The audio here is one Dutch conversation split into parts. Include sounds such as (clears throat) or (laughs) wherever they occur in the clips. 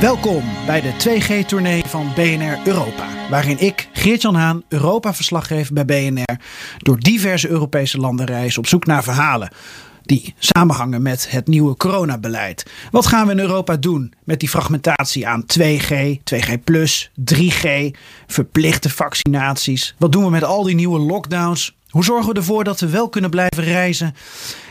Welkom bij de 2G-tournee van BNR Europa, waarin ik, Geert-Jan Haan, Europa-verslaggever bij BNR, door diverse Europese landen reis op zoek naar verhalen die samenhangen met het nieuwe coronabeleid. Wat gaan we in Europa doen met die fragmentatie aan 2G, 2G+, 3G, verplichte vaccinaties? Wat doen we met al die nieuwe lockdowns? Hoe zorgen we ervoor dat we wel kunnen blijven reizen?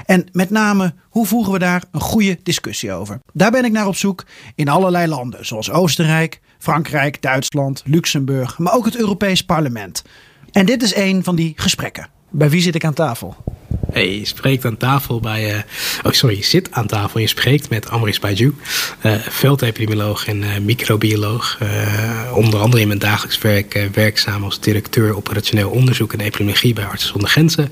En met name, hoe voeren we daar een goede discussie over? Daar ben ik naar op zoek in allerlei landen, zoals Oostenrijk, Frankrijk, Duitsland, Luxemburg, maar ook het Europees Parlement. En dit is een van die gesprekken. Bij wie zit ik aan tafel? Hey, je spreekt aan tafel bij. Uh, oh, sorry, je zit aan tafel. Je spreekt met Amris Bajou, uh, veldepidemioloog en uh, microbioloog. onder andere in mijn dagelijks werk werkzaam als directeur operationeel onderzoek en epidemiologie bij Artsen zonder Grenzen.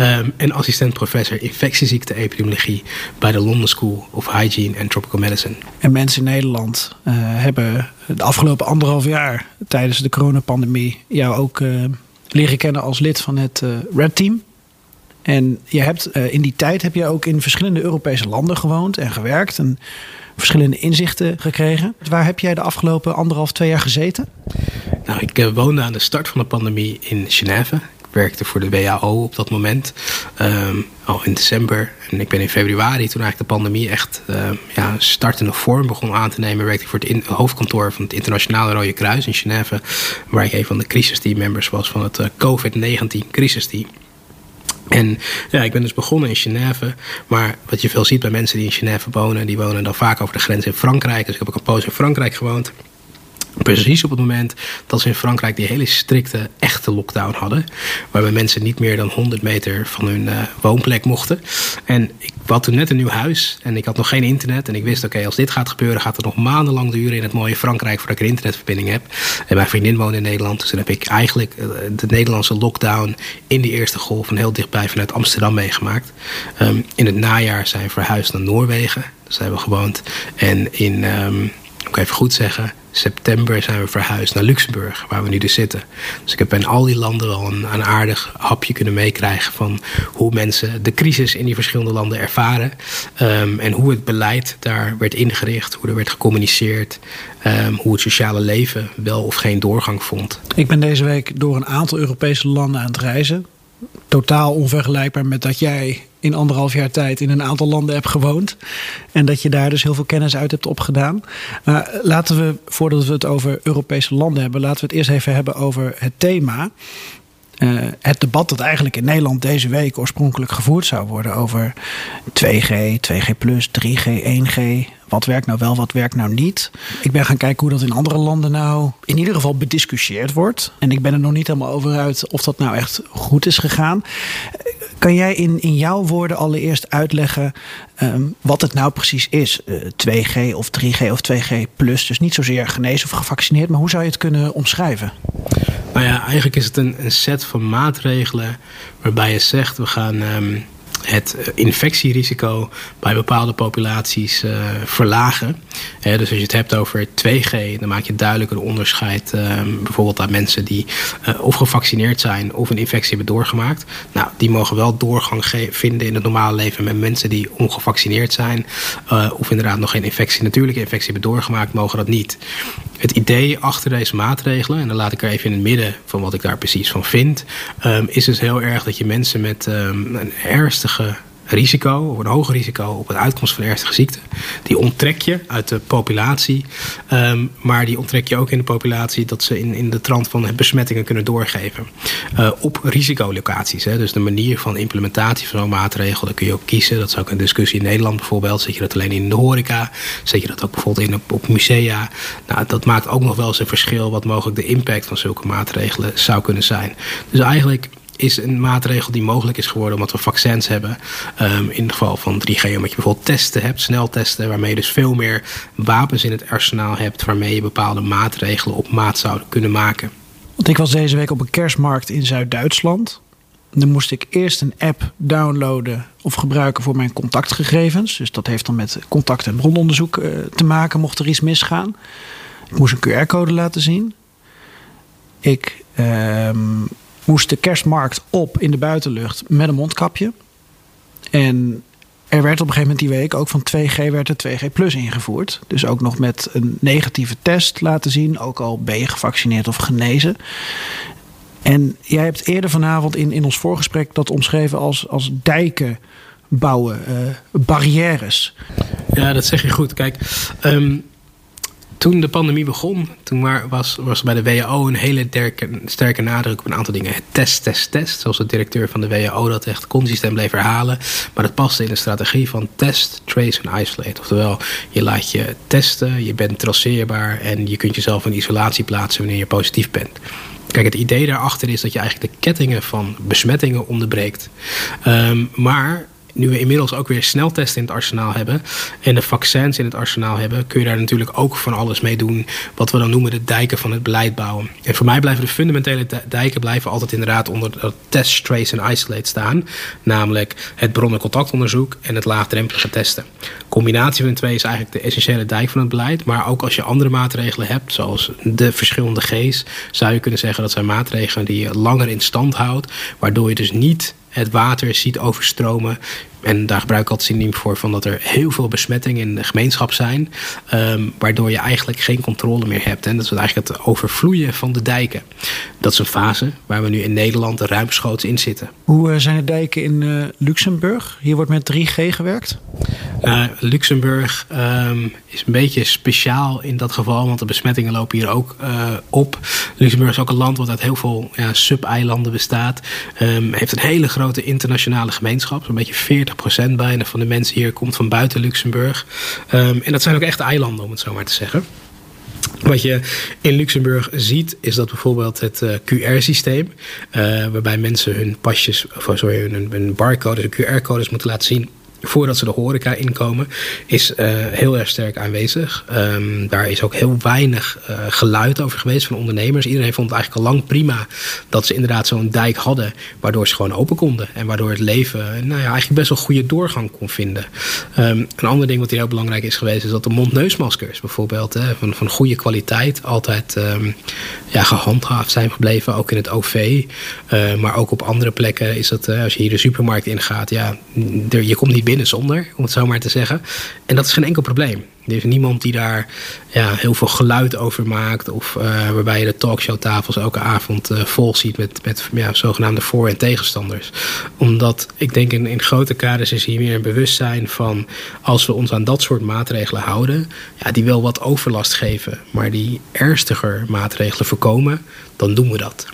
Um, en assistent professor infectieziekte-epidemiologie bij de London School of Hygiene and Tropical Medicine. En mensen in Nederland hebben de afgelopen anderhalf jaar tijdens de coronapandemie jou ook leren kennen als lid van het Red Team. En je hebt, uh, in die tijd heb je ook in verschillende Europese landen gewoond en gewerkt. En verschillende inzichten gekregen. Waar heb jij de afgelopen anderhalf, twee jaar gezeten? Nou, ik uh, woonde aan de start van de pandemie in Genève. Ik werkte voor de WHO op dat moment. Um, al in december. En ik ben in februari, toen eigenlijk de pandemie echt uh, ja, startende vorm begon aan te nemen, werkte ik voor het hoofdkantoor van het Internationale Rode Kruis in Genève. Waar ik een van de crisisteammembers was van het uh, COVID-19 crisisteam. En ja, ik ben dus begonnen in Genève. Maar wat je veel ziet bij mensen die in Genève wonen, die wonen dan vaak over de grens in Frankrijk. Dus ik heb ook een poos in Frankrijk gewoond. Precies op het moment dat ze in Frankrijk die hele strikte, echte lockdown hadden. Waarbij mensen niet meer dan 100 meter van hun uh, woonplek mochten. En ik had toen net een nieuw huis en ik had nog geen internet. En ik wist, oké, als dit gaat gebeuren, gaat het nog maandenlang duren in het mooie Frankrijk voordat ik een internetverbinding heb. En mijn vriendin woont in Nederland. Dus dan heb ik eigenlijk uh, de Nederlandse lockdown in die eerste golf van heel dichtbij vanuit Amsterdam meegemaakt. Um, in het najaar zijn we verhuisd naar Noorwegen. Dus daar hebben we gewoond. En in, um, ik even goed zeggen, september zijn we verhuisd naar Luxemburg, waar we nu dus zitten. Dus ik heb in al die landen wel een, een aardig hapje kunnen meekrijgen van hoe mensen de crisis in die verschillende landen ervaren. Um, en hoe het beleid daar werd ingericht, hoe er werd gecommuniceerd, um, hoe het sociale leven wel of geen doorgang vond. Ik ben deze week door een aantal Europese landen aan het reizen. Totaal onvergelijkbaar met dat jij in anderhalf jaar tijd in een aantal landen hebt gewoond. En dat je daar dus heel veel kennis uit hebt opgedaan. Maar laten we, voordat we het over Europese landen hebben, laten we het eerst even hebben over het thema. Uh, het debat dat eigenlijk in Nederland deze week oorspronkelijk gevoerd zou worden over 2G, 2G, 3G, 1G. Wat werkt nou wel, wat werkt nou niet? Ik ben gaan kijken hoe dat in andere landen nou in ieder geval bediscussieerd wordt. En ik ben er nog niet helemaal over uit of dat nou echt goed is gegaan. Kan jij in, in jouw woorden allereerst uitleggen um, wat het nou precies is? Uh, 2G of 3G of 2G plus. Dus niet zozeer genezen of gevaccineerd, maar hoe zou je het kunnen omschrijven? Nou ja, eigenlijk is het een, een set van maatregelen waarbij je zegt we gaan. Um het infectierisico bij bepaalde populaties uh, verlagen. dus als je het hebt over 2G, dan maak je duidelijk een onderscheid. Uh, bijvoorbeeld aan mensen die uh, of gevaccineerd zijn of een infectie hebben doorgemaakt. Nou, die mogen wel doorgang vinden in het normale leven met mensen die ongevaccineerd zijn. of inderdaad nog geen infectie, natuurlijke infectie hebben doorgemaakt, mogen dat niet. Het idee achter deze maatregelen, en dan laat ik er even in het midden van wat ik daar precies van vind, um, is dus heel erg dat je mensen met um, een ernstige risico, of een hoger risico op het uitkomst van ernstige ziekte. Die onttrek je uit de populatie. Um, maar die onttrek je ook in de populatie dat ze in, in de trant van besmettingen kunnen doorgeven. Uh, op risicolocaties. Hè. Dus de manier van implementatie van zo'n maatregel, daar kun je ook kiezen. Dat is ook een discussie in Nederland bijvoorbeeld. Zet je dat alleen in de horeca? Zet je dat ook bijvoorbeeld in op, op musea? Nou, dat maakt ook nog wel eens een verschil wat mogelijk de impact van zulke maatregelen zou kunnen zijn. Dus eigenlijk is een maatregel die mogelijk is geworden omdat we vaccins hebben. Um, in het geval van 3G, omdat je bijvoorbeeld testen hebt, sneltesten, waarmee je dus veel meer wapens in het arsenaal hebt, waarmee je bepaalde maatregelen op maat zou kunnen maken. Want ik was deze week op een kerstmarkt in Zuid-Duitsland. Dan moest ik eerst een app downloaden of gebruiken voor mijn contactgegevens. Dus dat heeft dan met contact- en brononderzoek uh, te maken, mocht er iets misgaan. Ik moest een QR-code laten zien. Ik uh, moest de kerstmarkt op in de buitenlucht met een mondkapje. En er werd op een gegeven moment die week ook van 2G werd er 2G plus ingevoerd. Dus ook nog met een negatieve test laten zien. Ook al ben je gevaccineerd of genezen. En jij hebt eerder vanavond in, in ons voorgesprek dat omschreven als, als dijken bouwen, uh, barrières. Ja, dat zeg je goed. Kijk, um, toen de pandemie begon, toen was, was bij de WHO een hele sterke, sterke nadruk op een aantal dingen. Test, test, test. Zoals de directeur van de WHO dat echt consistent bleef herhalen. Maar dat paste in de strategie van test, trace en isolate. Oftewel, je laat je testen, je bent traceerbaar en je kunt jezelf in isolatie plaatsen wanneer je positief bent. Kijk, het idee daarachter is dat je eigenlijk de kettingen van besmettingen onderbreekt. Um, maar nu we inmiddels ook weer sneltesten in het arsenaal hebben en de vaccins in het arsenaal hebben, kun je daar natuurlijk ook van alles mee doen. Wat we dan noemen de dijken van het beleid bouwen. En voor mij blijven de fundamentele dijken blijven altijd inderdaad onder dat test, trace en isolate staan. Namelijk het bronnen-contactonderzoek en het laagdrempelige testen. combinatie van de twee is eigenlijk de essentiële dijk van het beleid. Maar ook als je andere maatregelen hebt, zoals de verschillende G's, zou je kunnen zeggen dat zijn maatregelen die je langer in stand houdt. Waardoor je dus niet het water ziet overstromen. En daar gebruik ik altijd synoniem voor van dat er heel veel besmettingen in de gemeenschap zijn. Um, waardoor je eigenlijk geen controle meer hebt. En dat is eigenlijk het overvloeien van de dijken. Dat is een fase waar we nu in Nederland ruimschoots in zitten. Hoe uh, zijn de dijken in uh, Luxemburg? Hier wordt met 3G gewerkt? Uh, Luxemburg um, is een beetje speciaal in dat geval. Want de besmettingen lopen hier ook op. Luxemburg is ook een land wat uit heel veel ja, sub-eilanden bestaat. Um, heeft een hele grote internationale gemeenschap. Zo'n beetje 40 40% bijna van de mensen hier komt van buiten Luxemburg. Um, en dat zijn ook echt eilanden, om het zo maar te zeggen. Wat je in Luxemburg ziet, is dat bijvoorbeeld het uh, QR-systeem, uh, waarbij mensen hun pasjes, of sorry, hun, hun barcodes, QR-codes moeten laten zien voordat ze de horeca inkomen, is uh, heel erg sterk aanwezig. Um, daar is ook heel weinig uh, geluid over geweest van ondernemers. Iedereen vond het eigenlijk al lang prima dat ze inderdaad zo'n dijk hadden, waardoor ze gewoon open konden. En waardoor het leven nou ja, eigenlijk best wel goede doorgang kon vinden. Um, een ander ding wat hier heel belangrijk is geweest, is dat de mond-neusmaskers bijvoorbeeld hè, van, van goede kwaliteit altijd um, ja, gehandhaafd zijn gebleven, ook in het OV. Maar ook op andere plekken is dat, als je hier de supermarkt ingaat, ja, je komt niet binnen zonder, om het zo maar te zeggen. En dat is geen enkel probleem. Er is niemand die daar ja, heel veel geluid over maakt. Of uh, waarbij je de talkshowtafels elke avond uh, vol ziet met, met ja, zogenaamde voor- en tegenstanders. Omdat ik denk in, in grote kaders is hier meer een bewustzijn van als we ons aan dat soort maatregelen houden, ja, die wel wat overlast geven, maar die ernstiger maatregelen voorkomen, dan doen we dat.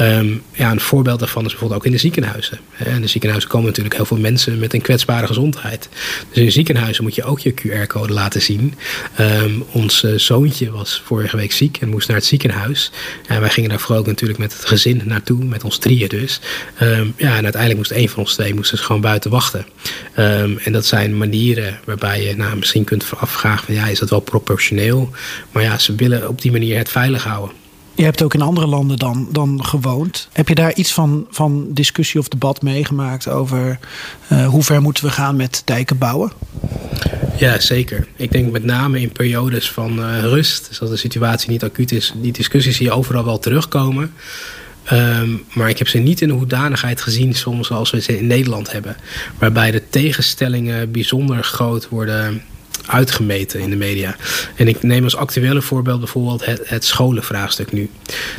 Um, ja, een voorbeeld daarvan is bijvoorbeeld ook in de ziekenhuizen. In de ziekenhuizen komen natuurlijk heel veel mensen met een kwetsbare gezondheid. Dus in ziekenhuizen moet je ook je QR-code laten zien. Um, ons uh, zoontje was vorige week ziek en moest naar het ziekenhuis. En wij gingen daar vooral ook natuurlijk met het gezin naartoe, met ons drieën dus. Um, ja, en uiteindelijk moest een van ons twee moest dus gewoon buiten wachten. en dat zijn manieren waarbij je nou, misschien kunt afvragen van ja, is dat wel proportioneel? Maar ja, ze willen op die manier het veilig houden. Je hebt ook in andere landen dan, dan gewoond. Heb je daar iets van, van discussie of debat meegemaakt over uh, hoe ver moeten we gaan met dijken bouwen? Ja, zeker. Ik denk met name in periodes van uh, rust, dus als de situatie niet acuut is, die discussies zie je overal wel terugkomen. Um, maar ik heb ze niet in de hoedanigheid gezien soms zoals we ze in Nederland hebben. Waarbij de tegenstellingen bijzonder groot worden uitgemeten in de media. En ik neem als actuele voorbeeld bijvoorbeeld het, scholenvraagstuk nu.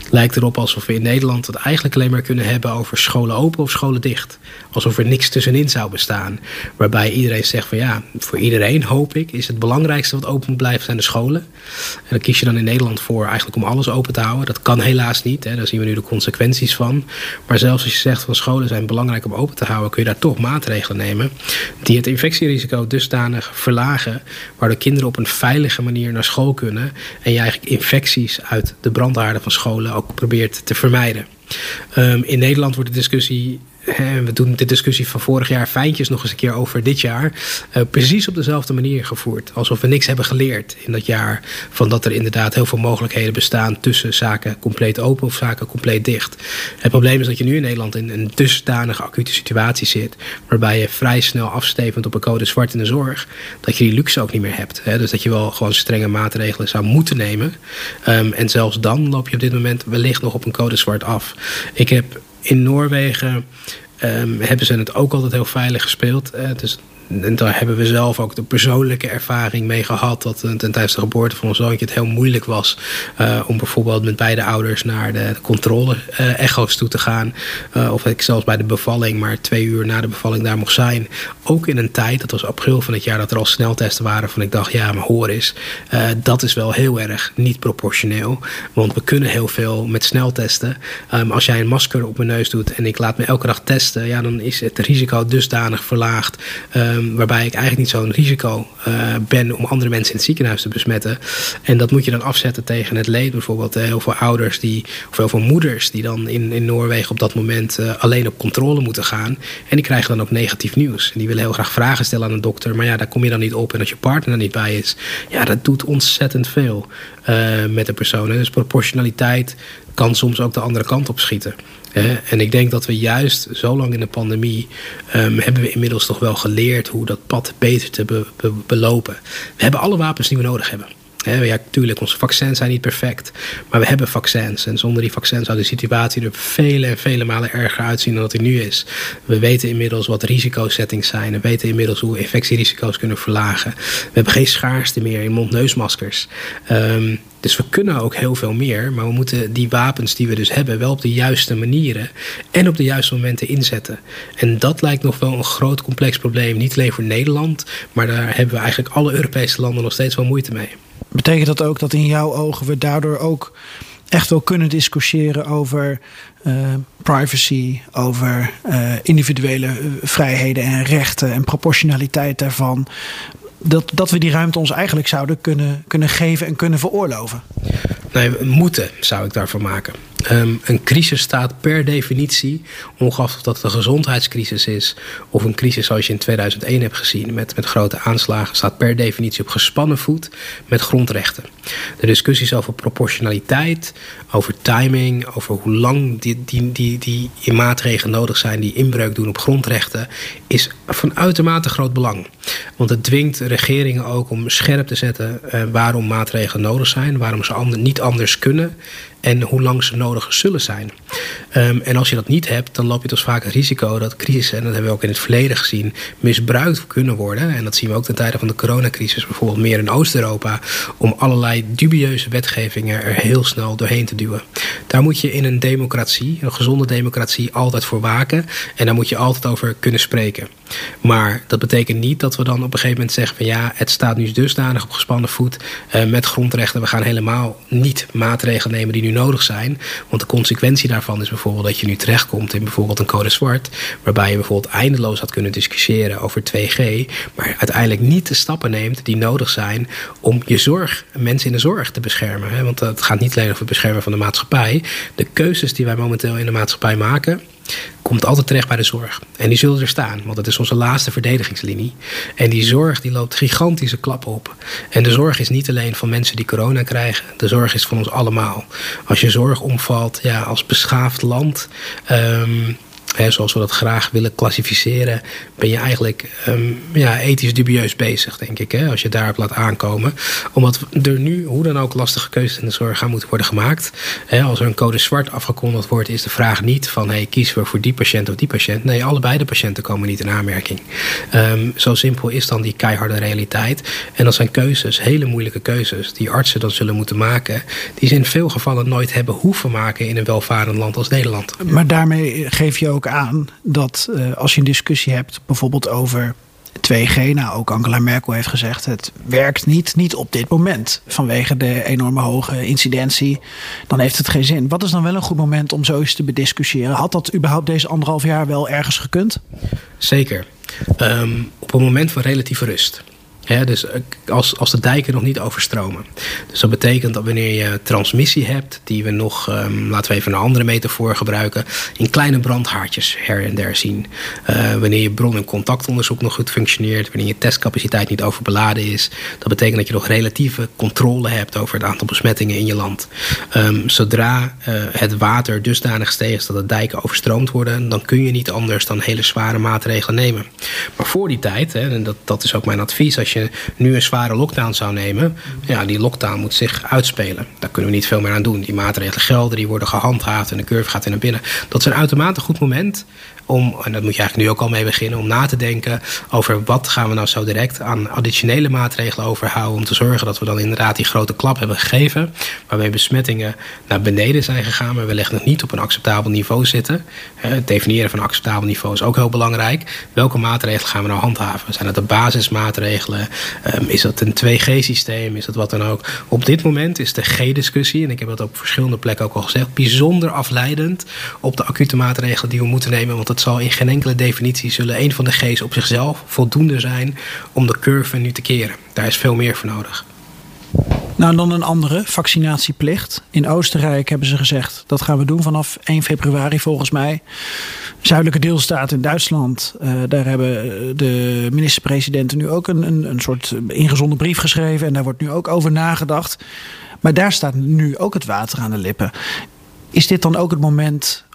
Het lijkt erop alsof we in Nederland het eigenlijk alleen maar kunnen hebben over scholen open of scholen dicht. Alsof er niks tussenin zou bestaan. Waarbij iedereen zegt van ja, voor iedereen hoop ik is het belangrijkste wat open moet blijven zijn de scholen. En dan kies je dan in Nederland voor eigenlijk om alles open te houden. Dat kan helaas niet, hè. daar zien we nu de consequenties van. Maar zelfs als je zegt van scholen zijn belangrijk om open te houden, kun je daar toch maatregelen nemen die het infectierisico dusdanig verlagen waardoor kinderen op een veilige manier naar school kunnen en je eigenlijk infecties uit de brandhaarden van scholen ook probeert te vermijden. Um, in Nederland wordt de discussie we doen de discussie van vorig jaar fijntjes nog eens een keer over dit jaar. Uh, precies op dezelfde manier gevoerd. Alsof we niks hebben geleerd in dat jaar. Van dat er inderdaad heel veel mogelijkheden bestaan tussen zaken compleet open of zaken compleet dicht. Het probleem is dat je nu in Nederland in een dusdanige acute situatie zit. Waarbij je vrij snel afstevend op een code zwart in de zorg. Dat je die luxe ook niet meer hebt. Hè? Dus dat je wel gewoon strenge maatregelen zou moeten nemen. Um, en zelfs dan loop je op dit moment wellicht nog op een code zwart af. Ik heb in Noorwegen um, hebben ze het ook altijd heel veilig gespeeld. Dus en daar hebben we zelf ook de persoonlijke ervaring mee gehad. Dat ten tijdens de geboorte van ons zoontje het heel moeilijk was. Uh, om bijvoorbeeld met beide ouders naar de, de controle-echo's toe te gaan. Uh, of ik zelfs bij de bevalling, maar twee uur na de bevalling daar mocht zijn. Ook in een tijd, dat was april van het jaar, dat er al sneltesten waren. Van ik dacht, ja, maar hoor eens. dat is wel heel erg niet proportioneel. Want we kunnen heel veel met sneltesten. Um, als jij een masker op mijn neus doet en ik laat me elke dag testen. Ja, dan is het risico dusdanig verlaagd. Um, waarbij ik eigenlijk niet zo'n risico uh, ben om andere mensen in het ziekenhuis te besmetten. En dat moet je dan afzetten tegen het leed. Bijvoorbeeld uh, heel veel ouders die, of heel veel moeders die dan in, in Noorwegen op dat moment uh, alleen op controle moeten gaan. En die krijgen dan ook negatief nieuws. En die willen heel graag vragen stellen aan een dokter. Maar ja, daar kom je dan niet op. En als je partner er niet bij is, ja, dat doet ontzettend veel met de persoon. Dus proportionaliteit kan soms ook de andere kant op schieten. En ik denk dat we juist zo lang in de pandemie um, hebben we inmiddels toch wel geleerd hoe dat pad beter te be be belopen. We hebben alle wapens die we nodig hebben. ja, tuurlijk, onze vaccins zijn niet perfect. Maar we hebben vaccins. En zonder die vaccins zou de situatie er vele en vele malen erger uitzien dan dat die nu is. We weten inmiddels wat risicosettings zijn. We weten inmiddels hoe we infectierisico's kunnen verlagen. We hebben geen schaarste meer in mond-neusmaskers. Um, dus we kunnen ook heel veel meer, maar we moeten die wapens die we dus hebben wel op de juiste manieren en op de juiste momenten inzetten. En dat lijkt nog wel een groot complex probleem, niet alleen voor Nederland, maar daar hebben we eigenlijk alle Europese landen nog steeds wel moeite mee. Betekent dat ook dat in jouw ogen we daardoor ook echt wel kunnen discussiëren over uh, privacy, over uh, individuele vrijheden en rechten en proportionaliteit daarvan dat, dat we die ruimte ons eigenlijk zouden kunnen, kunnen geven en kunnen veroorloven? Nee, moeten zou ik daarvan maken. Um, een crisis staat per definitie, ongeacht of dat een gezondheidscrisis is of een crisis zoals je in 2001 hebt gezien met, met grote aanslagen, staat per definitie op gespannen voet met grondrechten. De discussies over proportionaliteit, over timing, over hoe lang die, die, die, die maatregelen nodig zijn die inbreuk doen op grondrechten, is van uitermate groot belang. Want het dwingt regeringen ook om scherp te zetten uh, waarom maatregelen nodig zijn, waarom ze niet anders kunnen en hoe lang ze nodig zullen zijn. Um, en als je dat niet hebt, dan loop je dus vaak het risico dat crisis, en dat hebben we ook in het verleden gezien, misbruikt kunnen worden. En dat zien we ook ten tijde van de coronacrisis, bijvoorbeeld meer in Oost-Europa, om allerlei dubieuze wetgevingen er heel snel doorheen te duwen. Daar moet je in een democratie, een gezonde democratie, altijd voor waken. En daar moet je altijd over kunnen spreken. Maar dat betekent niet dat we dan op een gegeven moment zeggen van ja, het staat nu dusdanig op gespannen voet uh, met grondrechten. We gaan helemaal niet maatregelen nemen die nu nodig zijn. Want de consequentie daarvan is bijvoorbeeld dat je nu terechtkomt in bijvoorbeeld een code zwart. Waarbij je bijvoorbeeld eindeloos had kunnen discussiëren over 2G. Maar uiteindelijk niet de stappen neemt die nodig zijn om je zorg, mensen in de zorg te beschermen. Hè? Want het gaat niet alleen over het beschermen van de maatschappij. De keuzes die wij momenteel in de maatschappij maken komt altijd terecht bij de zorg. En die zullen er staan, want dat is onze laatste verdedigingslinie. En die zorg die loopt gigantische klappen op. En de zorg is niet alleen van mensen die corona krijgen. De zorg is van ons allemaal. Als je zorg omvalt, ja, als beschaafd land... Um, hè, zoals we dat graag willen klassificeren, ben je eigenlijk um, ja, ethisch dubieus bezig, denk ik. Hè, als je daarop laat aankomen. Omdat er nu, hoe dan ook, lastige keuzes in de zorg gaan moeten worden gemaakt. Hè, als er een code zwart afgekondigd wordt, is de vraag niet van hey, kiezen we voor die patiënt of die patiënt. Nee, allebei de patiënten komen niet in aanmerking. Um, zo simpel is dan die keiharde realiteit. En dat zijn keuzes, hele moeilijke keuzes, die artsen dan zullen moeten maken, die ze in veel gevallen nooit hebben hoeven maken in een welvarend land als Nederland. Maar daarmee geef je ook aan dat uh, als je een discussie hebt, bijvoorbeeld over 2G, nou ook Angela Merkel heeft gezegd, het werkt niet, niet op dit moment vanwege de enorme hoge incidentie, dan heeft het geen zin. Wat is dan wel een goed moment om zo eens te bediscussiëren? Had dat überhaupt deze anderhalf jaar wel ergens gekund? Zeker. Um, op een moment van relatieve rust. Dus als, als de dijken nog niet overstromen. Dus dat betekent dat wanneer je transmissie hebt, die we nog, um, laten we even een andere metafoor gebruiken, in kleine brandhaartjes her en der zien. Uh, wanneer je bron- en contactonderzoek nog goed functioneert, wanneer je testcapaciteit niet overbeladen is, dat betekent dat je nog relatieve controle hebt over het aantal besmettingen in je land. Um, zodra uh, het water dusdanig is dat de dijken overstroomd worden, dan kun je niet anders dan hele zware maatregelen nemen. Maar voor die tijd, en dat, dat is ook mijn advies, als je nu een zware lockdown zou nemen, ja, die lockdown moet zich uitspelen. Daar kunnen we niet veel meer aan doen. Die maatregelen gelden, die worden gehandhaafd en de curve gaat weer naar binnen. Dat is een uitermate goed moment om, en dat moet je eigenlijk nu ook al mee beginnen, om na te denken over wat gaan we nou zo direct aan additionele maatregelen overhouden om te zorgen dat we dan inderdaad die grote klap hebben gegeven, waarmee besmettingen naar beneden zijn gegaan, maar wellicht nog niet op een acceptabel niveau zitten. Het definiëren van een acceptabel niveau is ook heel belangrijk. Welke maatregelen gaan we nou handhaven? Zijn dat de basismaatregelen? Ehm, is dat een 2G-systeem? Is dat wat dan ook? Op dit moment is de G-discussie, en ik heb dat op verschillende plekken ook al gezegd, bijzonder afleidend op de acute maatregelen die we moeten nemen, want zal in geen enkele definitie zullen een van de G's op zichzelf voldoende zijn om de curve nu te keren. Daar is veel meer voor nodig. Nou, dan een andere, vaccinatieplicht. In Oostenrijk hebben ze gezegd dat gaan we doen vanaf 1 februari volgens mij. Zuidelijke deelstaat in Duitsland, uh, daar hebben de minister-presidenten nu ook een, een, een soort ingezonden brief geschreven. En daar wordt nu ook over nagedacht. Maar daar staat nu ook het water aan de lippen. Is dit dan ook het moment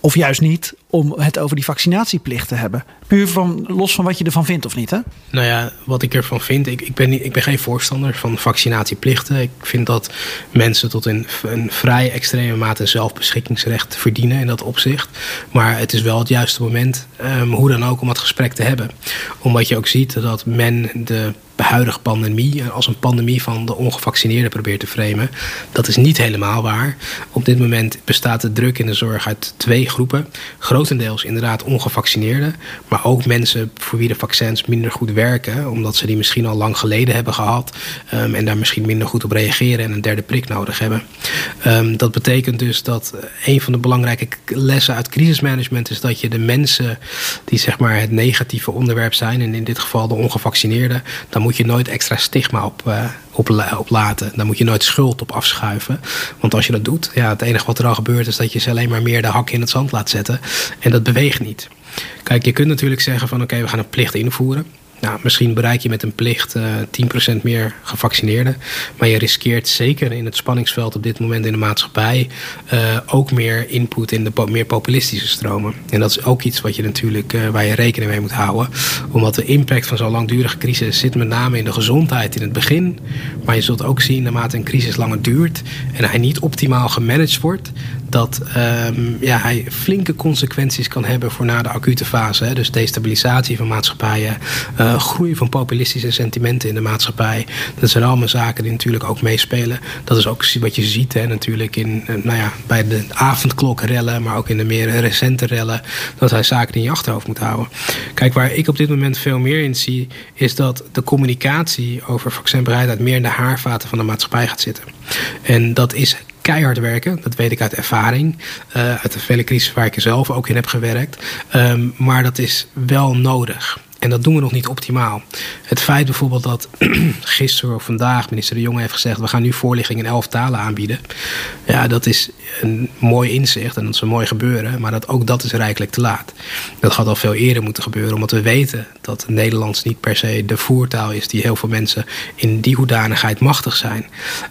of juist niet, om het over die vaccinatieplicht te hebben. Puur van, los van wat je ervan vindt of niet, hè? Nou ja, wat ik ervan vind, ik, ik, ben, niet, ik ben geen voorstander van vaccinatieplichten. Ik vind dat mensen tot een, een vrij extreme mate zelfbeschikkingsrecht verdienen in dat opzicht. Maar het is wel het juiste moment, um, hoe dan ook, om het gesprek te hebben. Omdat je ook ziet dat men de huidige pandemie als een pandemie van de ongevaccineerden probeert te framen. Dat is niet helemaal waar. Op dit moment bestaat de druk in de zorg uit twee groepen. Grotendeels inderdaad ongevaccineerden, maar ook mensen voor wie de vaccins minder goed werken, omdat ze die misschien al lang geleden hebben gehad um, en daar misschien minder goed op reageren en een derde prik nodig hebben. Um, dat betekent dus dat een van de belangrijke lessen uit crisismanagement is dat je de mensen die zeg maar het negatieve onderwerp zijn, en in dit geval de ongevaccineerden, dan moet moet je nooit extra stigma op, uh, op, op, laten. Daar moet je nooit schuld op afschuiven. Want als je dat doet, ja, het enige wat er dan gebeurt is dat je ze alleen maar meer de hak in het zand laat zetten. En dat beweegt niet. Kijk, je kunt natuurlijk zeggen van oké, we gaan een plicht invoeren. Nou, misschien bereik je met een plicht uh, eh, 10% meer gevaccineerden. Maar je riskeert zeker in het spanningsveld op dit moment in de maatschappij uh, ook meer input in de meer populistische stromen. En dat is ook iets wat je natuurlijk, uh, waar je rekening mee moet houden. Omdat de impact van zo'n langdurige crisis zit met name in de gezondheid in het begin. Maar je zult ook zien naarmate een crisis langer duurt en hij niet optimaal gemanaged wordt, dat um, ja, hij flinke consequenties kan hebben voor na de acute fase. Hè. Dus destabilisatie van maatschappijen, uh, groei van populistische sentimenten in de maatschappij. Dat zijn allemaal zaken die natuurlijk ook meespelen. Dat is ook wat je ziet hè, natuurlijk in, uh, nou ja, bij de avondklokrellen, maar ook in de meer recente rellen. Dat hij zaken in je achterhoofd moet houden. Kijk, waar ik op dit moment veel meer in zie, is dat de communicatie over vaccinbereidheid meer in de haarvaten van de maatschappij gaat zitten. En dat is keihard werken. Dat weet ik uit ervaring. Uh, uit de vele crisis waar ik zelf ook in heb gewerkt. Um, maar dat is wel nodig. En dat doen we nog niet optimaal. Het feit bijvoorbeeld dat (clears throat) gisteren of vandaag minister De Jonge heeft gezegd... we gaan nu voorlichting in elf talen aanbieden. Ja, dat is een mooi inzicht en dat is een mooi gebeuren. Maar dat, ook dat is rijkelijk te laat. Dat had al veel eerder moeten gebeuren. Omdat we weten dat Nederlands niet per se de voertaal is... die heel veel mensen in die hoedanigheid machtig zijn.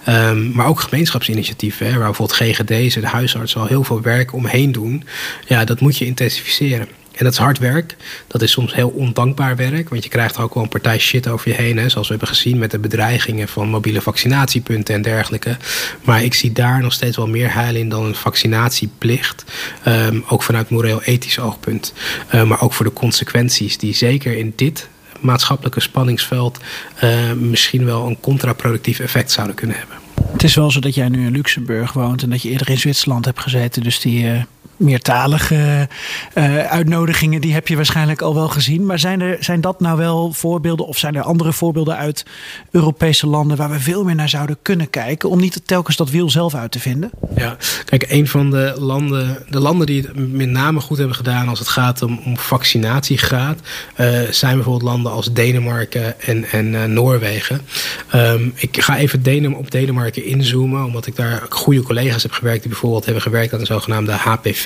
Um, maar ook gemeenschapsinitiatieven. Hè, waar bijvoorbeeld GGD's en huisartsen al heel veel werk omheen doen. Ja, dat moet je intensificeren. En dat is hard werk. Dat is soms heel ondankbaar werk. Want je krijgt ook wel een partij shit over je heen. Hè, zoals we hebben gezien met de bedreigingen van mobiele vaccinatiepunten en dergelijke. Maar ik zie daar nog steeds wel meer heil in dan een vaccinatieplicht. Um, ook vanuit moreel-ethisch oogpunt. Uh, maar ook voor de consequenties die zeker in dit maatschappelijke spanningsveld uh, misschien wel een contraproductief effect zouden kunnen hebben. Het is wel zo dat jij nu in Luxemburg woont en dat je eerder in Zwitserland hebt gezeten. Dus die uh, meertalige uh, uitnodigingen, die heb je waarschijnlijk al wel gezien. Maar zijn, er, zijn dat nou wel voorbeelden of zijn er andere voorbeelden uit Europese landen waar we veel meer naar zouden kunnen kijken om niet telkens dat wiel zelf uit te vinden? Ja, kijk, een van de landen, de landen die het met name goed hebben gedaan als het gaat om, om vaccinatiegraad, uh, zijn bijvoorbeeld landen als Denemarken en, en uh, Noorwegen. Um, ik ga even Denem, op Denemarken inzoomen, omdat ik daar goede collega's heb gewerkt die bijvoorbeeld hebben gewerkt aan de zogenaamde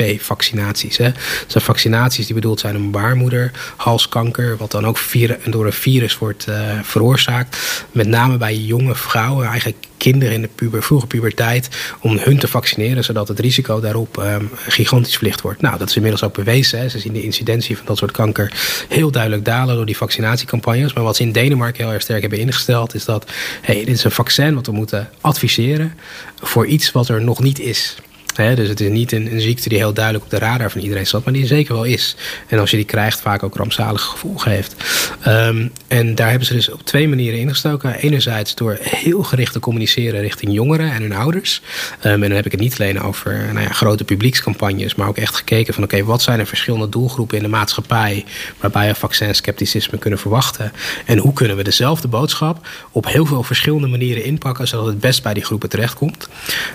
HPV-vaccinaties. Dat zijn vaccinaties die bedoeld zijn om baarmoeder, halskanker, wat dan ook door een virus wordt uh, veroorzaakt. Met name bij jonge vrouwen, eigenlijk kinderen in de puber, vroege puberteit, om hun te vaccineren, zodat het risico daarop um, gigantisch verlicht wordt. Nou, dat is inmiddels ook bewezen. Hè. Ze zien de incidentie van dat soort kanker heel duidelijk dalen door die vaccinatiecampagnes. Maar wat ze in Denemarken heel erg sterk hebben ingesteld, is dat hey, dit is een vaccin wat we moeten adviseren voor iets wat er nog niet is dus het is niet een, ziekte die heel duidelijk op de radar van iedereen staat, maar die zeker wel is. En als je die krijgt, vaak ook rampzalige gevolgen heeft. Um, en daar hebben ze dus op twee manieren ingestoken. Enerzijds door heel gericht te communiceren richting jongeren en hun ouders. Um, en dan heb ik het niet alleen over nou ja, grote publiekscampagnes, maar ook echt gekeken van oké, wat zijn er verschillende doelgroepen in de maatschappij waarbij we vaccin-scepticisme kunnen verwachten. En hoe kunnen we dezelfde boodschap op heel veel verschillende manieren inpakken, zodat het best bij die groepen terechtkomt.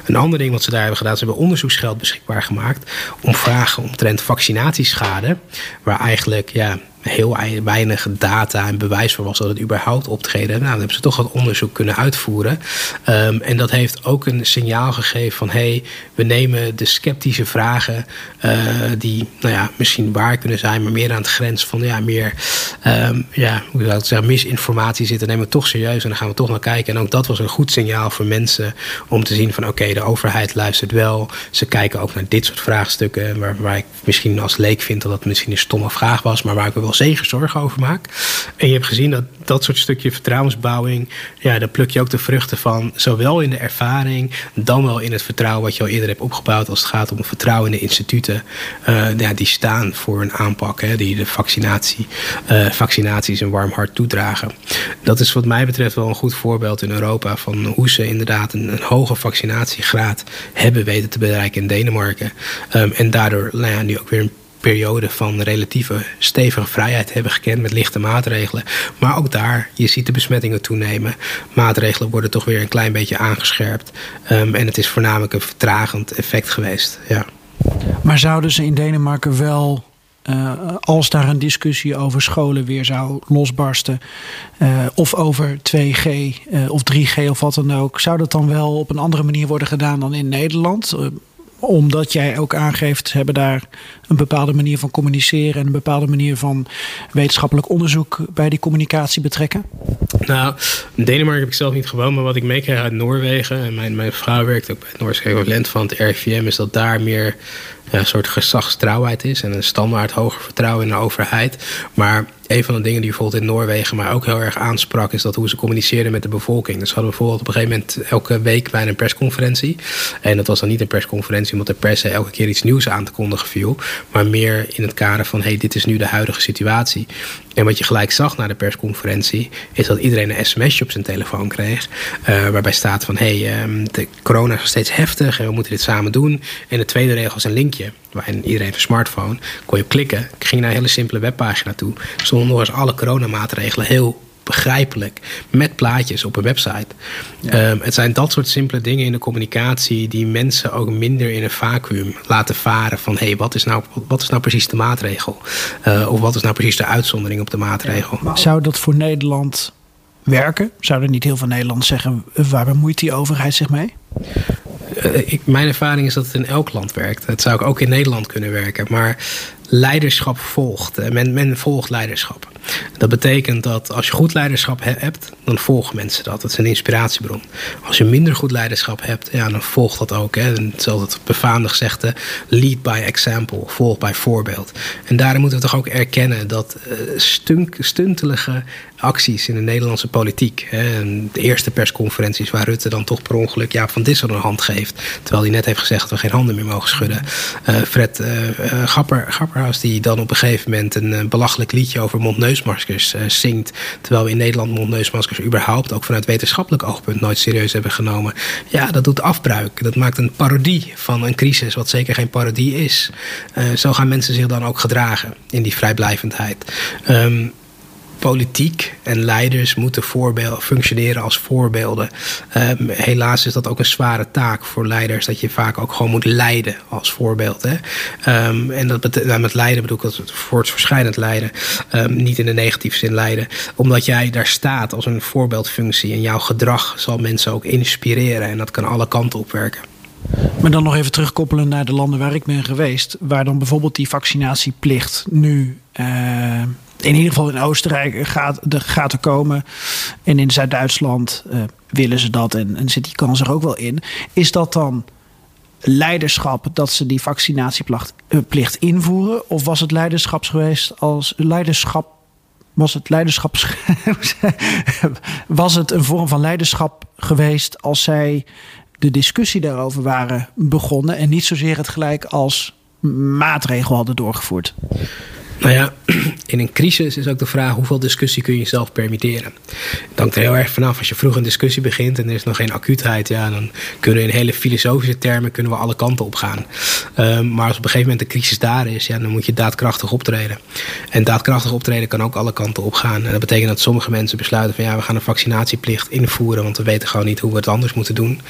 Een ander ding wat ze daar hebben gedaan, ze hebben onderzoeksgeld beschikbaar gemaakt om vragen omtrent vaccinatieschade, waar eigenlijk ja, heel weinig data en bewijs voor was dat het überhaupt optreden. Nou, dan hebben ze toch wat onderzoek kunnen uitvoeren. Um, en dat heeft ook een signaal gegeven van hé, hey, we nemen de sceptische vragen uh, die nou ja, misschien waar kunnen zijn, maar meer aan de grens van ja, meer um, ja, hoe zou ik zeggen, misinformatie zitten, nemen we toch serieus en dan gaan we toch naar kijken. En ook dat was een goed signaal voor mensen om te zien van oké, de overheid luistert wel. Ze kijken ook naar dit soort vraagstukken waar, waar ik misschien als leek vind dat dat misschien een stomme vraag was, maar waar ik wel zeker zorgen over maak. En je hebt gezien dat dat soort stukje vertrouwensbouwing, ja, daar pluk je ook de vruchten van, zowel in de ervaring, dan wel in het vertrouwen wat je al eerder hebt opgebouwd als het gaat om vertrouwen in de instituten. Uh, ja, die staan voor een aanpak, hè, die de vaccinatie, uh, vaccinaties een warm hart toedragen. Dat is wat mij betreft wel een goed voorbeeld in Europa van hoe ze inderdaad een, een hoge vaccinatiegraad hebben weten te bereiken in Denemarken. Um, en daardoor nou ja, nu ook weer een periode van relatieve stevige vrijheid hebben gekend met lichte maatregelen. Maar ook daar, je ziet de besmettingen toenemen. Maatregelen worden toch weer een klein beetje aangescherpt. Um, en het is voornamelijk een vertragend effect geweest. Ja. Maar zouden ze in Denemarken wel uh, als daar een discussie over scholen weer zou losbarsten, uh, of over 2G uh, eh, of 3G of wat dan ook, zou dat dan wel op een andere manier worden gedaan dan in Nederland? Omdat jij ook aangeeft, hebben daar een bepaalde manier van communiceren en een bepaalde manier van wetenschappelijk onderzoek bij die communicatie betrekken? Nou, Denemarken heb ik zelf niet gewoon, maar wat ik meekrijg uit Noorwegen, en mijn, mijn vrouw werkt ook bij het Noorse equivalent van het RIVM, is dat daar meer een soort gezagstrouwheid is en een standaard hoger vertrouwen in de overheid. Maar een van de dingen die bijvoorbeeld in Noorwegen mij ook heel erg aansprak, is dat hoe ze communiceerden met de bevolking. Dus we hadden bijvoorbeeld op een gegeven moment elke week bijna een persconferentie. En dat was dan niet een persconferentie omdat de pers elke keer iets nieuws aan te kondigen viel, maar meer in het kader van: hey, dit is nu de huidige situatie. En wat je gelijk zag na de persconferentie, is dat iedereen een sms'je op zijn telefoon kreeg. Uh, waarbij staat van hey, um, de corona is nog steeds heftig en we moeten dit samen doen. En de tweede regel is een linkje. Waarin iedereen heeft een smartphone. Kon je klikken. Ik ging naar een hele simpele webpagina toe. Stonden nog eens alle coronamaatregelen heel begrijpelijk met plaatjes op een website. Ja. Um, het zijn dat soort simpele dingen in de communicatie die mensen ook minder in een vacuüm laten varen van hé, hey, wat, is nou, wat is nou precies de maatregel? Uh, of wat is nou precies de uitzondering op de maatregel? Zou dat voor Nederland werken? Zouden niet heel veel Nederlanders zeggen waar bemoeit die overheid zich mee? Uh, ik, mijn ervaring is dat het in elk land werkt. Het zou ook in Nederland kunnen werken. Maar leiderschap volgt. Men, men volgt leiderschap. Dat betekent dat als je goed leiderschap hebt, dan volgen mensen dat. Dat is een inspiratiebron. Als je minder goed leiderschap hebt, ja, dan volgt dat ook. Hè. Zoals het befaamde gezegde, lead by example, volg bij voorbeeld. En daarom moeten we toch ook erkennen dat uh, stunk, stuntelige acties in de Nederlandse politiek. Hè. De eerste persconferenties waar Rutte dan toch per ongeluk Jaap van Dissel een hand geeft. Terwijl hij net heeft gezegd dat we geen handen meer mogen schudden. Uh, Fred uh, Gapper, Gapperhaus die dan op een gegeven moment een belachelijk liedje over mondneusmaskers zingt. Terwijl we in Nederland mondneusmaskers überhaupt ook vanuit wetenschappelijk oogpunt nooit serieus hebben genomen. Ja, dat doet afbruik. Dat maakt een parodie van een crisis wat zeker geen parodie is. zo gaan mensen zich dan ook gedragen in die vrijblijvendheid. Um, politiek en leiders moeten functioneren als voorbeelden. Um, helaas is dat ook een zware taak voor leiders, dat je vaak ook gewoon moet leiden als voorbeeld. Hè? Um, en dat nou, met leiden bedoel ik het voortverschrijdend leiden, um, niet in de negatieve zin leiden. Omdat jij daar staat als een voorbeeldfunctie en jouw gedrag zal mensen ook inspireren en dat kan alle kanten op werken. Maar dan nog even terugkoppelen naar de landen waar ik ben geweest, waar dan bijvoorbeeld die vaccinatieplicht nu. Uh in ieder geval in Oostenrijk gaat, de, gaat er komen. En in Zuid-Duitsland uh, willen ze dat en, en zit die kans er ook wel in. Is dat dan leiderschap dat ze die vaccinatieplicht uh, invoeren? Of was het leiderschap geweest als leiderschap? Was het leiderschap. (laughs) was het een vorm van leiderschap geweest als zij de discussie daarover waren begonnen en niet zozeer het gelijk als maatregel hadden doorgevoerd? Nou ja, (clears throat) in een crisis is ook de vraag hoeveel discussie kun je jezelf permitteren. Het hangt er heel erg vanaf. Als je vroeg een discussie begint en er is nog geen acuutheid, ja, dan kunnen we in hele filosofische termen kunnen we alle kanten op gaan. Um, maar als op een gegeven moment de crisis daar is, ja, dan moet je daadkrachtig optreden. En daadkrachtig optreden kan ook alle kanten op gaan. En dat betekent dat sommige mensen besluiten van ja, we gaan een vaccinatieplicht invoeren, want we weten gewoon niet hoe we het anders moeten doen.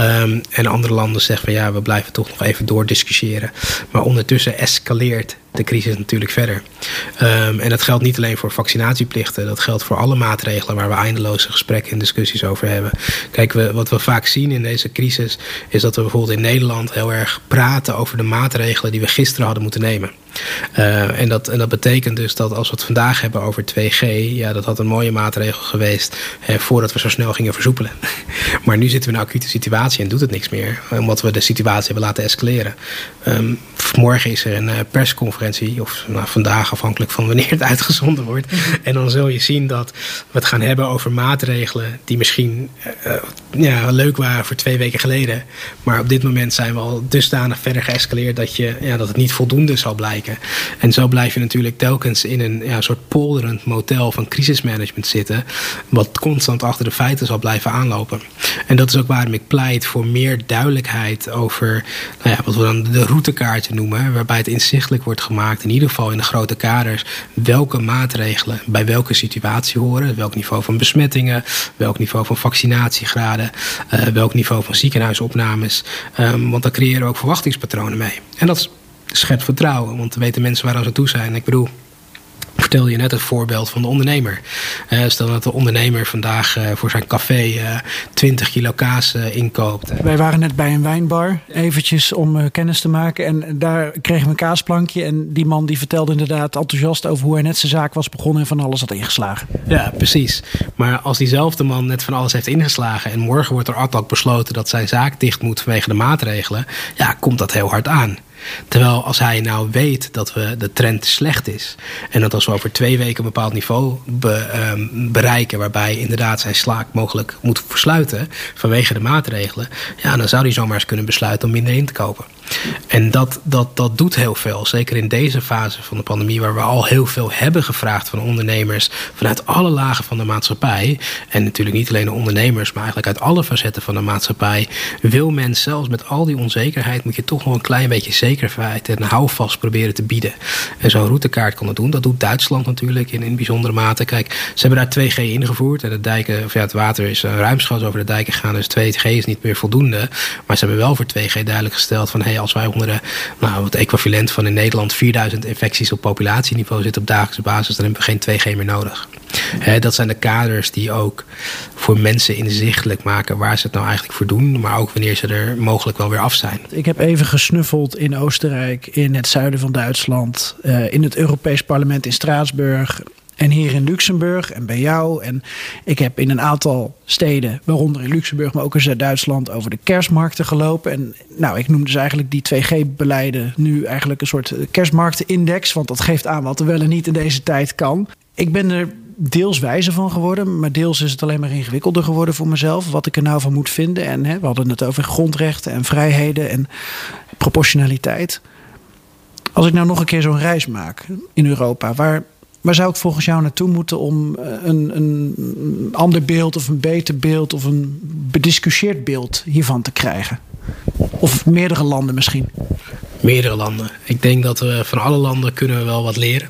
Um, en andere landen zeggen van ja, we blijven toch nog even doordiscussiëren. Maar ondertussen escaleert de crisis natuurlijk verder. Um, en dat geldt niet alleen voor vaccinatieplichten, dat geldt voor alle maatregelen waar we eindeloze gesprekken en discussies over hebben. Kijk, we, wat we vaak zien in deze crisis is dat we bijvoorbeeld in Nederland heel erg praten over de maatregelen die we gisteren hadden moeten nemen. Uh, en, dat, en dat betekent dus dat als we het vandaag hebben over 2G, ja, dat had een mooie maatregel geweest hè, voordat we zo snel gingen versoepelen. (laughs) maar nu zitten we in een acute situatie en doet het niks meer, omdat we de situatie hebben laten escaleren. Um, morgen is er een uh, persconferentie, of nou, vandaag afhankelijk van wanneer het (laughs) uitgezonden wordt. en dan zul je zien dat we het gaan hebben over maatregelen die misschien uh, ja, leuk waren voor twee weken geleden. Maar op dit moment zijn we al dusdanig verder geëscaleerd dat, je, ja, dat het niet voldoende zal blijken. En zo blijf je natuurlijk telkens in een ja, soort polderend motel van crisismanagement zitten, wat constant achter de feiten zal blijven aanlopen. En dat is ook waarom ik pleit voor meer duidelijkheid over nou ja, wat we dan de routekaartje noemen, waarbij het inzichtelijk wordt gemaakt, in ieder geval in de grote kaders, welke maatregelen bij welke situatie horen, welk niveau van besmettingen, welk niveau van vaccinatiegraden, uh, welk niveau van ziekenhuisopnames. Um, want daar creëren we ook verwachtingspatronen mee. En dat is schept vertrouwen. Want dan weten mensen waar ze toe zijn. Ik bedoel, vertelde je net het voorbeeld van de ondernemer. Uh, stel dat de ondernemer vandaag uh, voor zijn café uh, 20 kilo kaas inkoopt. Wij waren net bij een wijnbar, eventjes om kennis te maken. En daar kregen we een kaasplankje. En die man die vertelde inderdaad enthousiast over hoe hij net zijn zaak was begonnen en van alles had ingeslagen. Ja, precies. Maar als diezelfde man net van alles heeft ingeslagen en morgen wordt er ad besloten dat zijn zaak dicht moet vanwege de maatregelen, ja, komt dat heel hard aan. Terwijl als hij nou weet dat we de trend slecht is. En dat als we over twee weken een bepaald niveau be, um, bereiken. Waarbij inderdaad zijn slaak mogelijk moet versluiten. Vanwege de maatregelen. Ja, dan zou hij zomaar eens kunnen besluiten om minder in te kopen. En dat, dat, dat doet heel veel. Zeker in deze fase van de pandemie, waar we al heel veel hebben gevraagd van ondernemers. vanuit alle lagen van de maatschappij. En natuurlijk niet alleen de ondernemers, maar eigenlijk uit alle facetten van de maatschappij. Wil men zelfs met al die onzekerheid, moet je toch nog een klein beetje zekerheid en houvast proberen te bieden. En zo'n routekaart kan dat doen. Dat doet Duitsland natuurlijk in, bijzondere mate. Kijk, ze hebben daar 2G ingevoerd. En de dijken, of ja, het water is ruimschoots over de dijken gegaan. Dus 2G is niet meer voldoende. Maar ze hebben wel voor 2G duidelijk gesteld van hey, als wij onder de, nou, het equivalent van in Nederland 4000 infecties op populatieniveau zitten op dagelijkse basis, dan hebben we geen 2G meer nodig. dat zijn de kaders die ook voor mensen inzichtelijk maken waar ze het nou eigenlijk voor doen, maar ook wanneer ze er mogelijk wel weer af zijn. Ik heb even gesnuffeld in Oostenrijk, in het zuiden van Duitsland, uh, in het Europees Parlement in Straatsburg. En hier in Luxemburg en bij jou. En ik heb in een aantal steden, waaronder in Luxemburg, maar ook in Zuid-Duitsland, over de kerstmarkten gelopen. En nou, ik noem dus eigenlijk die 2G-beleiden nu eigenlijk een soort kerstmarktenindex. Want dat geeft aan wat er wel en niet in deze tijd kan. Ik ben er deels wijzer van geworden. Maar deels is het alleen maar ingewikkelder geworden voor mezelf. Wat ik er nou van moet vinden. En hè, we hadden het over grondrechten en vrijheden en proportionaliteit. Als ik nou nog een keer zo'n reis maak in Europa, waar, waar zou ik volgens jou naartoe moeten om eh, een, een ander beeld of een beter beeld of een bediscussieerd beeld hiervan te krijgen? Of meerdere landen misschien? Meerdere landen. Ik denk dat we van alle landen kunnen we wel wat leren.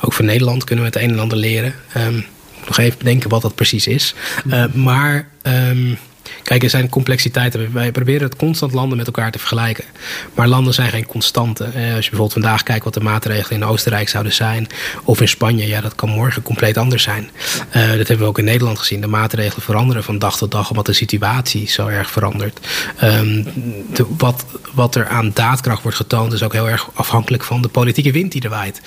Ook van Nederland kunnen we het een en ander leren. Um, nog even bedenken wat dat precies is. Uh, maar um, Kijk, er zijn complexiteiten. Wij proberen het constant landen met elkaar te vergelijken. Maar landen zijn geen constanten. Als je bijvoorbeeld vandaag kijkt wat de maatregelen in Oostenrijk zouden zijn. Of in Spanje, ja, dat kan morgen compleet anders zijn. Uh, dat hebben we ook in Nederland gezien. De maatregelen veranderen van dag tot dag omdat de situatie zo erg verandert. Um, de, wat, wat er aan daadkracht wordt getoond is ook heel erg afhankelijk van de politieke wind die er waait.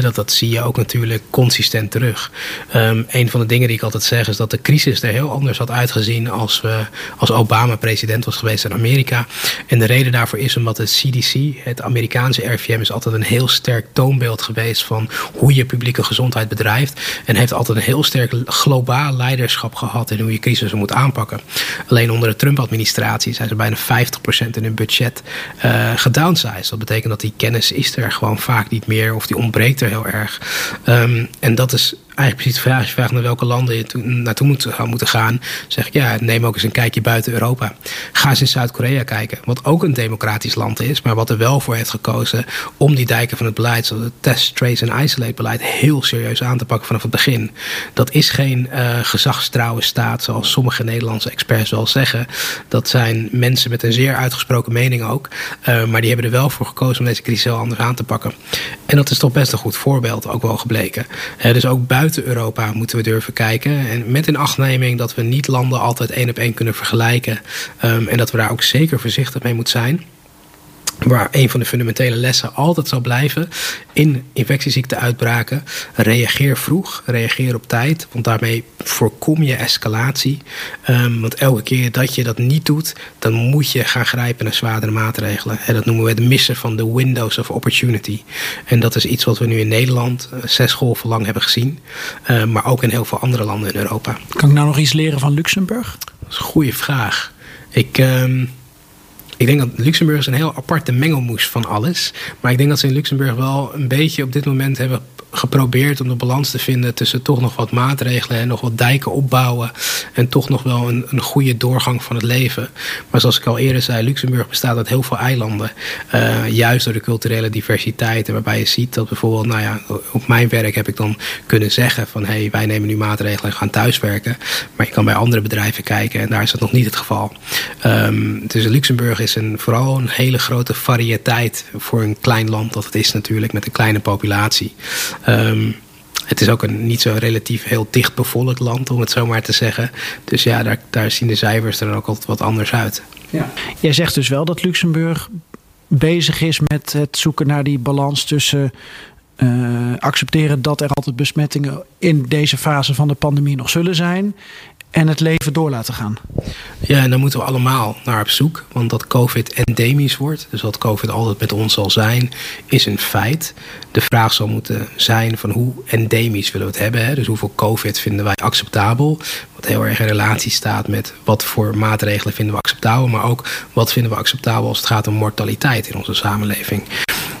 Dat, dat zie je ook natuurlijk consistent terug. Um, een van de dingen die ik altijd zeg is dat de crisis er heel anders had uitgezien als we als Obama president was geweest in Amerika. En de reden daarvoor is omdat het CDC, het Amerikaanse RVM, is altijd een heel sterk toonbeeld geweest van hoe je publieke gezondheid bedrijft. En heeft altijd een heel sterk globaal leiderschap gehad in hoe je crisissen moet aanpakken. Alleen onder de Trump-administratie zijn ze bijna 50% in hun budget uh, gedownsized. Dat betekent dat die kennis is er gewoon vaak niet meer of die ontbreekt er heel erg. Um, en dat is eigenlijk precies de vraag. Als je vraagt naar welke landen je naartoe moet, zou moeten gaan, zeg ik ja, neem ook eens een kijkje buiten Europa. Ga eens in Zuid-Korea kijken, wat ook een democratisch land is, maar wat er wel voor heeft gekozen om die dijken van het beleid, zoals het test, trace en isolate beleid, heel serieus aan te pakken vanaf het begin. Dat is geen uh, gezagstrouwe staat, zoals sommige Nederlandse experts wel zeggen. Dat zijn mensen met een zeer uitgesproken mening ook, uh, maar die hebben er wel voor gekozen om deze crisis heel anders aan te pakken. En dat is toch best een goed voorbeeld ook wel gebleken. Dus ook buiten buiten Europa moeten we durven kijken. En met in achtneming dat we niet landen altijd één op één kunnen vergelijken. Um, en dat we daar ook zeker voorzichtig mee moeten zijn. Waar een van de fundamentele lessen altijd zal blijven in infectieziekte-uitbraken. Reageer vroeg, reageer op tijd, want daarmee voorkom je escalatie. Um, want elke keer dat je dat niet doet, dan moet je gaan grijpen naar zwaardere maatregelen. En dat noemen we het missen van de windows of opportunity. En dat is iets wat we nu in Nederland uh, zes golven lang hebben gezien, uh, maar ook in heel veel andere landen in Europa. Kan ik nou nog iets leren van Luxemburg? Dat is een goede vraag. Ik. Um, ik denk dat Luxemburg is een heel aparte mengelmoes van alles. Maar ik denk dat ze in Luxemburg wel een beetje op dit moment hebben geprobeerd om de balans te vinden tussen toch nog wat maatregelen en nog wat dijken opbouwen. En toch nog wel een, een goede doorgang van het leven. Maar zoals ik al eerder zei, Luxemburg bestaat uit heel veel eilanden. Uh, juist door de culturele diversiteit. En waarbij je ziet dat bijvoorbeeld, nou ja, op mijn werk heb ik dan kunnen zeggen van hé, hey, wij nemen nu maatregelen en gaan thuiswerken. Maar je kan bij andere bedrijven kijken en daar is dat nog niet het geval. Um, dus Luxemburg is een, vooral een hele grote variëteit voor een klein land dat het is natuurlijk met een kleine populatie. Um, het is ook een niet zo relatief heel dicht bevolkt land, om het zo maar te zeggen. Dus ja, daar, daar zien de cijfers er ook altijd wat anders uit. Ja. Jij zegt dus wel dat Luxemburg bezig is met het zoeken naar die balans tussen uh, accepteren dat er altijd besmettingen in deze fase van de pandemie nog zullen zijn en het leven door laten gaan. Ja, en dan moeten we allemaal naar op zoek. Want dat COVID endemisch wordt, dus dat COVID altijd met ons zal zijn, is een feit. De vraag zal moeten zijn van hoe endemisch willen we het hebben. Hè? Dus hoeveel COVID vinden wij acceptabel? Wat heel erg in relatie staat met wat voor maatregelen vinden we acceptabel. Maar ook wat vinden we acceptabel als het gaat om mortaliteit in onze samenleving.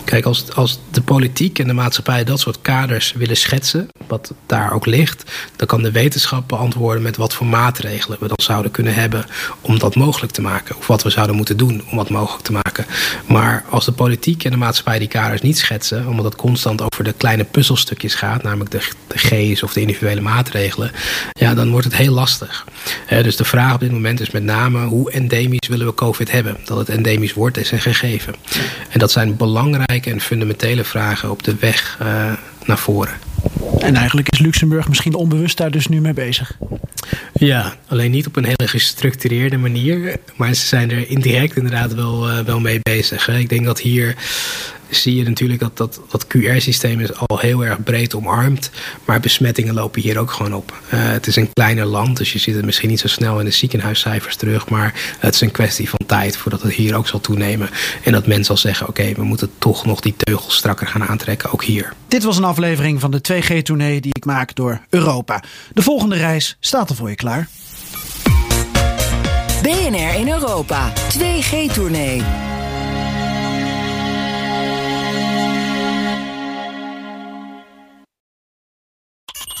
Kijk, als, als de politiek en de maatschappij dat soort kaders willen schetsen, wat daar ook ligt, dan kan de wetenschap beantwoorden met wat voor maatregelen we dan zouden kunnen hebben om dat mogelijk te maken. Of wat we zouden moeten doen om dat mogelijk te maken. Maar als de politiek en de maatschappij die kaders niet schetsen, omdat het constant over de kleine puzzelstukjes gaat, namelijk de, de G's of de individuele maatregelen, ja, dan wordt het heel lastig. Dus de vraag op dit moment is met name hoe endemisch willen we COVID hebben. Dat het endemisch wordt is een gegeven. En dat zijn belangrijke en fundamentele vragen op de weg uh, naar voren. En eigenlijk is Luxemburg misschien onbewust daar dus nu mee bezig. Ja, alleen niet op een hele gestructureerde manier. Maar ze zijn er indirect inderdaad wel, uh, wel mee bezig. Hè. Ik denk dat hier zie je natuurlijk dat dat, dat QR-systeem is al heel erg breed omarmd. Maar besmettingen lopen hier ook gewoon op. Uh, het is een kleiner land, dus je ziet het misschien niet zo snel in de ziekenhuiscijfers terug. Maar het is een kwestie van tijd voordat het hier ook zal toenemen. En dat men zal zeggen, oké, we moeten toch nog die teugels strakker gaan aantrekken, ook hier. Dit was een aflevering van de 2G-tournee die ik maak door Europa. De volgende reis staat er voor je klaar. BNR in Europa. 2G-tournee.